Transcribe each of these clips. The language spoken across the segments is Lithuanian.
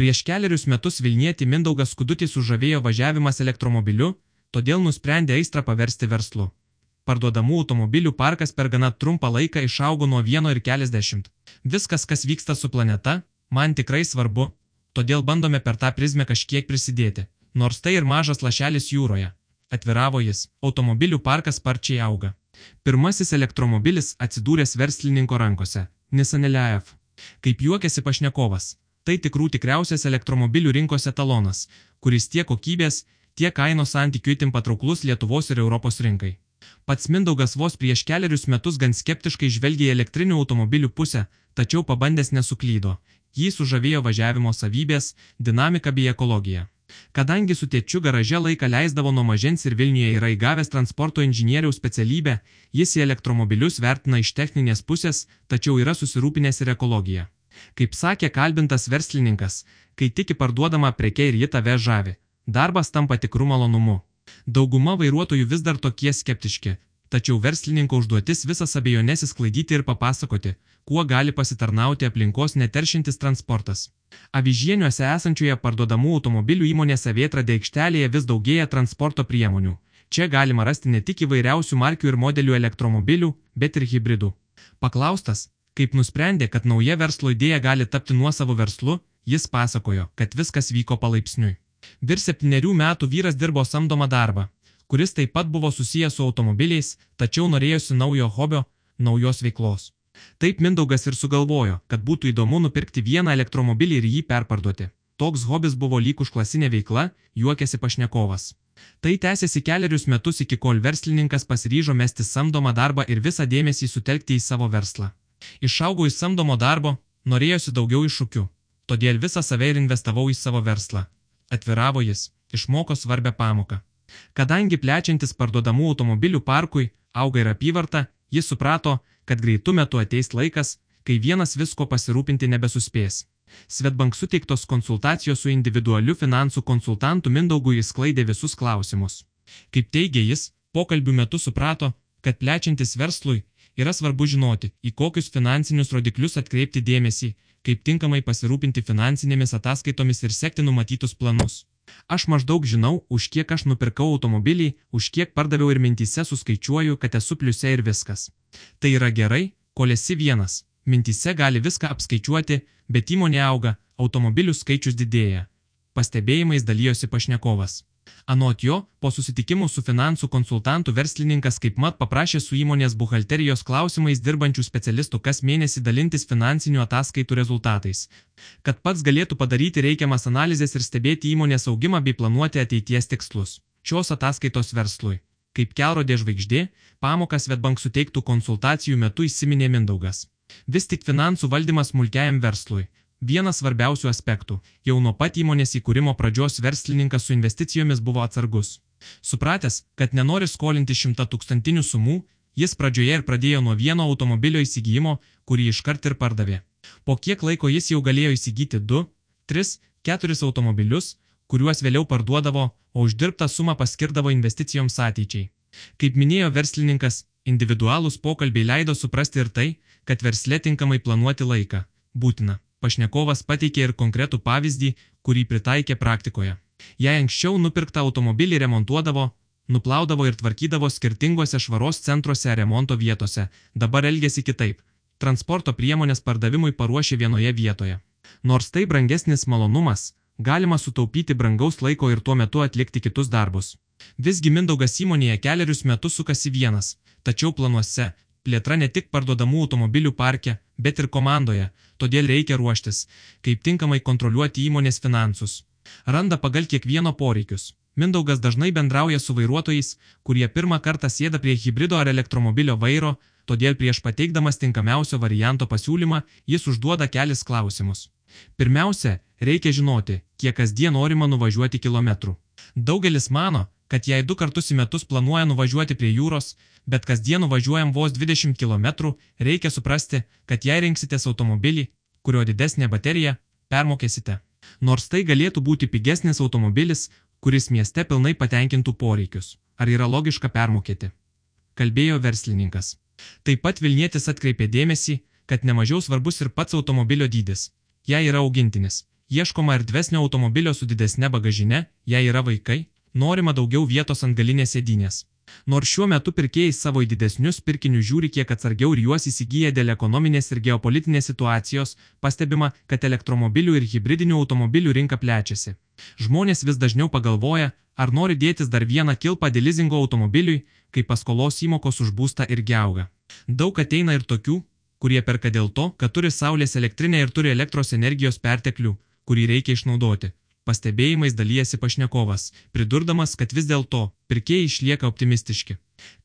Prieš keliarius metus Vilnietį Mindaugas Skudutį sužavėjo važiavimas elektromobiliu, todėl nusprendė aistrą paversti verslu. Parduodamų automobilių parkas per gana trumpą laiką išaugo nuo vieno ir keliasdešimt. Viskas, kas vyksta su planeta, man tikrai svarbu, todėl bandome per tą prizmę kažkiek prisidėti, nors tai ir mažas lašelis jūroje. Atviravo jis, automobilių parkas sparčiai auga. Pirmasis elektromobilis atsidūręs verslininko rankose - Nissan Leaf. Kaip juokiasi pašnekovas, tai tikrų tikriausias elektromobilių rinkos etalonas, kuris tiek kokybės, tiek kainos santykių itin patrauklus Lietuvos ir Europos rinkai. Pats Mindaugas vos prieš keliarius metus gan skeptiškai žvelgė į elektrinių automobilių pusę, tačiau pabandęs nesuklydo. Jį sužavėjo važiavimo savybės, dinamika bei ekologija. Kadangi su tėčiu garaže laiką leisdavo nuo mažens ir Vilniuje yra įgavęs transporto inžinieriaus specialybę, jis į elektromobilius vertina iš techninės pusės, tačiau yra susirūpinęs ir ekologija. Kaip sakė kalbintas verslininkas, kai tik parduodama preke ir ji tave žavi, darbas tampa tikrų malonumu. Dauguma vairuotojų vis dar tokie skeptiški, tačiau verslininko užduotis visas abejonės įsklaidyti ir papasakoti, kuo gali pasitarnauti aplinkos neteršintis transportas. Avižieniuose esančioje parduodamų automobilių įmonėse Vėtradė aikštelėje vis daugėja transporto priemonių. Čia galima rasti ne tik įvairiausių markių ir modelių elektromobilių, bet ir hybridų. Paklaustas, kaip nusprendė, kad nauja verslo idėja gali tapti nuosavo verslu, jis pasakojo, kad viskas vyko palaipsniui. Vir septyniarių metų vyras dirbo samdomą darbą, kuris taip pat buvo susijęs su automobiliais, tačiau norėjosi naujo hobio, naujos veiklos. Taip Mindaugas ir sugalvojo, kad būtų įdomu nupirkti vieną elektromobilį ir jį perparduoti. Toks hobis buvo lyg užklasinė veikla, juokėsi pašnekovas. Tai tęsėsi keliarius metus iki kol verslininkas pasiryžo mesti samdomą darbą ir visą dėmesį sutelkti į savo verslą. Išaugau iš samdomo darbo, norėjosi daugiau iššūkių, todėl visą save ir investavau į savo verslą atviravo jis, išmoko svarbę pamoką. Kadangi plečiantis parduodamų automobilių parkui auga ir apyvarta, jis suprato, kad greitų metų ateis laikas, kai vienas visko pasirūpinti nebesuspės. Svetbank suteiktos konsultacijos su individualiu finansų konsultantu Mindaugu įsklaidė visus klausimus. Kaip teigia jis, pokalbių metu suprato, kad plečiantis verslui yra svarbu žinoti, į kokius finansinius rodiklius atkreipti dėmesį, kaip tinkamai pasirūpinti finansinėmis ataskaitomis ir sekti numatytus planus. Aš maždaug žinau, už kiek aš nupirkau automobilį, už kiek pardaviau ir mintise suskaičiuoju, kad esu pliuse ir viskas. Tai yra gerai, kol esi vienas. Mintise gali viską apskaičiuoti, bet įmonė auga, automobilių skaičius didėja. Pastebėjimais dalyjosi pašnekovas. Anot jo, po susitikimų su finansų konsultantų verslininkas kaip mat paprašė su įmonės buhalterijos klausimais dirbančių specialistų kas mėnesį dalintis finansinių ataskaitų rezultatais, kad pats galėtų padaryti reikiamas analizės ir stebėti įmonės augimą bei planuoti ateities tikslus. Šios ataskaitos verslui. Kaip kelrodė žvaigždė, pamokas Svetbank suteiktų konsultacijų metu įsiminė Mindaugas. Vis tik finansų valdymas smulkiajam verslui Vienas svarbiausių aspektų - jau nuo pat įmonės įkūrimo pradžios verslininkas su investicijomis buvo atsargus. Supratęs, kad nenori skolinti šimta tūkstantinių sumų, jis pradžioje ir pradėjo nuo vieno automobilio įsigijimo, kurį iškart ir pardavė. Po kiek laiko jis jau galėjo įsigyti 2, 3, 4 automobilius, kuriuos vėliau parduodavo, o uždirbtą sumą paskirdavo investicijoms ateičiai. Kaip minėjo verslininkas, individualūs pokalbiai leido suprasti ir tai, kad versle tinkamai planuoti laiką būtina. Pašnekovas pateikė ir konkretų pavyzdį, kurį pritaikė praktikoje. Jei anksčiau nupirktą automobilį remontuodavo, nuplaudavo ir tvarkydavo skirtingose švaros centruose remonto vietose, dabar elgesi kitaip. Transporto priemonės pardavimui paruošė vienoje vietoje. Nors tai brangesnis malonumas, galima sutaupyti brangaus laiko ir tuo metu atlikti kitus darbus. Visgi Mindaugas įmonėje keliarius metus sukasi vienas, tačiau planuose plėtra ne tik parduodamų automobilių parke, bet ir komandoje, todėl reikia ruoštis, kaip tinkamai kontroliuoti įmonės finansus. Randa pagal kiekvieno poreikius. Mindaugas dažnai bendrauja su vairuotojais, kurie pirmą kartą sėda prie hybrido ar elektromobilio vairo, todėl prieš pateikdamas tinkamiausio varianto pasiūlymą jis užduoda kelis klausimus. Pirmiausia, reikia žinoti, kiek kasdien norima nuvažiuoti kilometrų. Daugelis mano, kad jei du kartus į metus planuoja nuvažiuoti prie jūros, bet kasdien nuvažiuojam vos 20 km, reikia suprasti, kad jei rinksitės automobilį, kurio didesnė baterija, permokėsite. Nors tai galėtų būti pigesnis automobilis, kuris mieste pilnai patenkintų poreikius. Ar yra logiška permokėti? Kalbėjo verslininkas. Taip pat Vilnietis atkreipė dėmesį, kad nemažiau svarbus ir pats automobilio dydis. Jei yra augintinis, Ieškoma erdvesnio automobilio su didesne bagažine, jei yra vaikai, norima daugiau vietos ant galinės sėdynės. Nors šiuo metu pirkėjai savo į didesnius pirkinius žiūri kiek atsargiau ir juos įsigyja dėl ekonominės ir geopolitinės situacijos, pastebima, kad elektromobilių ir hybridinių automobilių rinka plečiasi. Žmonės vis dažniau pagalvoja, ar nori dėtis dar vieną kilpą dėl lizingo automobiliui, kai paskolos įmokos už būstą irgi auga. Daug ateina ir tokių, kurie perka dėl to, kad turi saulės elektrinę ir turi elektros energijos perteklių, kurį reikia išnaudoti. Pastebėjimais dalyjasi pašnekovas, pridurdamas, kad vis dėlto pirkėjai išlieka optimistiški.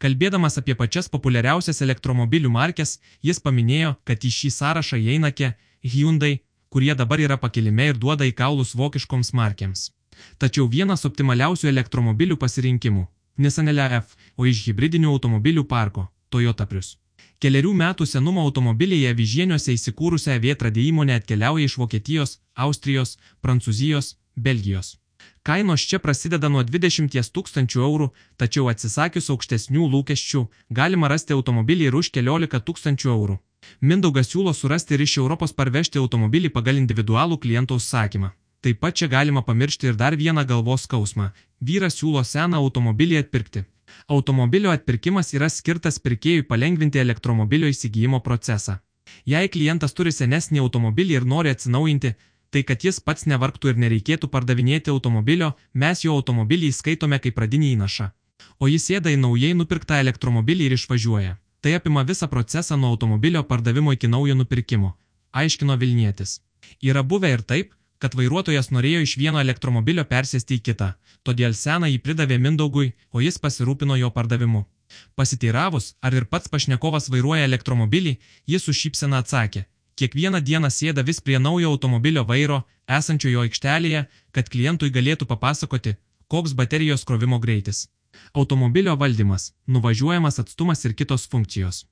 Kalbėdamas apie pačias populiariausias elektromobilių markės, jis paminėjo, kad į šį sąrašą įeina Kia, Hyundai, kurie dabar yra pakilime ir duoda į kaulus vokiškoms markėms. Tačiau vienas optimaliausių elektromobilių pasirinkimų - Nissan LF, o iš hybridinių automobilių parko - Toyota Prius. Keliarių metų senumo automobiliai avižieniuose įsikūrusią vietradę įmonę atkeliauja iš Vokietijos, Austrijos, Prancūzijos, Belgijos. Kainos čia prasideda nuo 20 tūkstančių eurų, tačiau atsisakius aukštesnių lūkesčių, galima rasti automobilį ir už 14 tūkstančių eurų. Mindaugas siūlo surasti ir iš Europos parvežti automobilį pagal individualų kliento užsakymą. Taip pat čia galima pamiršti ir dar vieną galvos skausmą. Vyras siūlo seną automobilį atpirkti. Automobilio atpirkimas yra skirtas pirkėjui palengvinti elektromobilio įsigijimo procesą. Jei klientas turi senesnį automobilį ir nori atsinaujinti, tai kad jis pats nevargtų ir nereikėtų pardavinėti automobilio, mes jo automobilį įskaitome kaip pradinį įnašą. O jis sėda į naujai nupirktą elektromobilį ir išvažiuoja. Tai apima visą procesą nuo automobilio pardavimo iki naujo nupirkimo, aiškino Vilnietis. Yra buvę ir taip, kad vairuotojas norėjo iš vieno elektromobilio persėsti į kitą, todėl seną jį pridavė Mindaugui, o jis pasirūpino jo pardavimu. Pasiteiravus, ar ir pats pašnekovas vairuoja elektromobilį, jis su šypsena atsakė, Kiekvieną dieną sėda vis prie naujo automobilio vairo, esančio jo aikštelėje, kad klientui galėtų papasakoti, koks baterijos krovimo greitis. Automobilio valdymas, nuvažiuojamas atstumas ir kitos funkcijos.